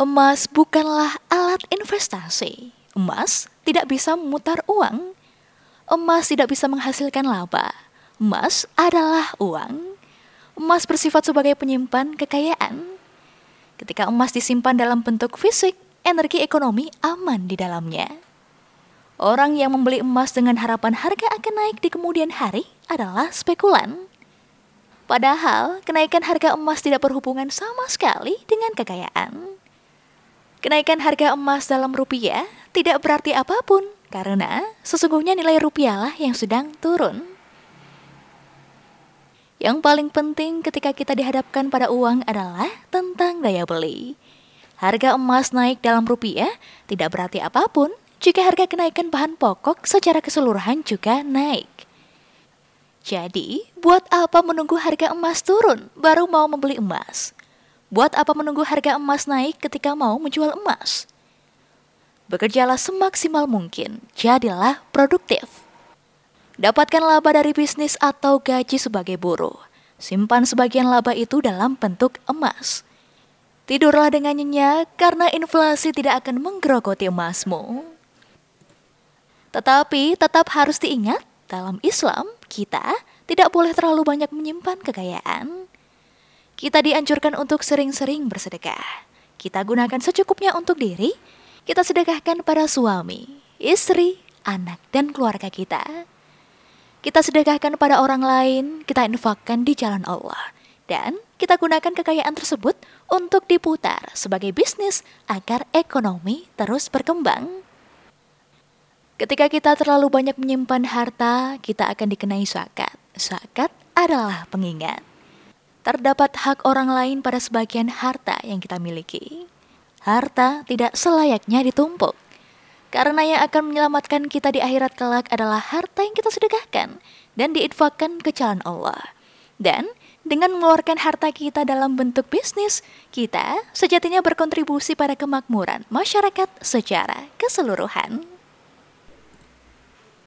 Emas bukanlah alat investasi. Emas tidak bisa memutar uang. Emas tidak bisa menghasilkan laba. Emas adalah uang. Emas bersifat sebagai penyimpan kekayaan. Ketika emas disimpan dalam bentuk fisik, energi ekonomi aman di dalamnya. Orang yang membeli emas dengan harapan harga akan naik di kemudian hari adalah spekulan. Padahal, kenaikan harga emas tidak berhubungan sama sekali dengan kekayaan. Kenaikan harga emas dalam rupiah tidak berarti apa pun, karena sesungguhnya nilai rupiahlah yang sedang turun. Yang paling penting ketika kita dihadapkan pada uang adalah tentang daya beli. Harga emas naik dalam rupiah tidak berarti apa pun jika harga kenaikan bahan pokok secara keseluruhan juga naik. Jadi, buat apa menunggu harga emas turun baru mau membeli emas? Buat apa menunggu harga emas naik ketika mau menjual emas? Bekerjalah semaksimal mungkin, jadilah produktif. Dapatkan laba dari bisnis atau gaji sebagai buruh. Simpan sebagian laba itu dalam bentuk emas. Tidurlah dengan nyenyak karena inflasi tidak akan menggerogoti emasmu. Tetapi tetap harus diingat, dalam Islam kita tidak boleh terlalu banyak menyimpan kekayaan. Kita dianjurkan untuk sering-sering bersedekah. Kita gunakan secukupnya untuk diri, kita sedekahkan pada suami, istri, anak, dan keluarga kita. Kita sedekahkan pada orang lain, kita infakkan di jalan Allah. Dan kita gunakan kekayaan tersebut untuk diputar sebagai bisnis agar ekonomi terus berkembang. Ketika kita terlalu banyak menyimpan harta, kita akan dikenai zakat. Zakat adalah pengingat. Terdapat hak orang lain pada sebagian harta yang kita miliki. Harta tidak selayaknya ditumpuk. Karena yang akan menyelamatkan kita di akhirat kelak adalah harta yang kita sedekahkan dan diinfakkan ke jalan Allah. Dan dengan mengeluarkan harta kita dalam bentuk bisnis, kita sejatinya berkontribusi pada kemakmuran masyarakat secara keseluruhan.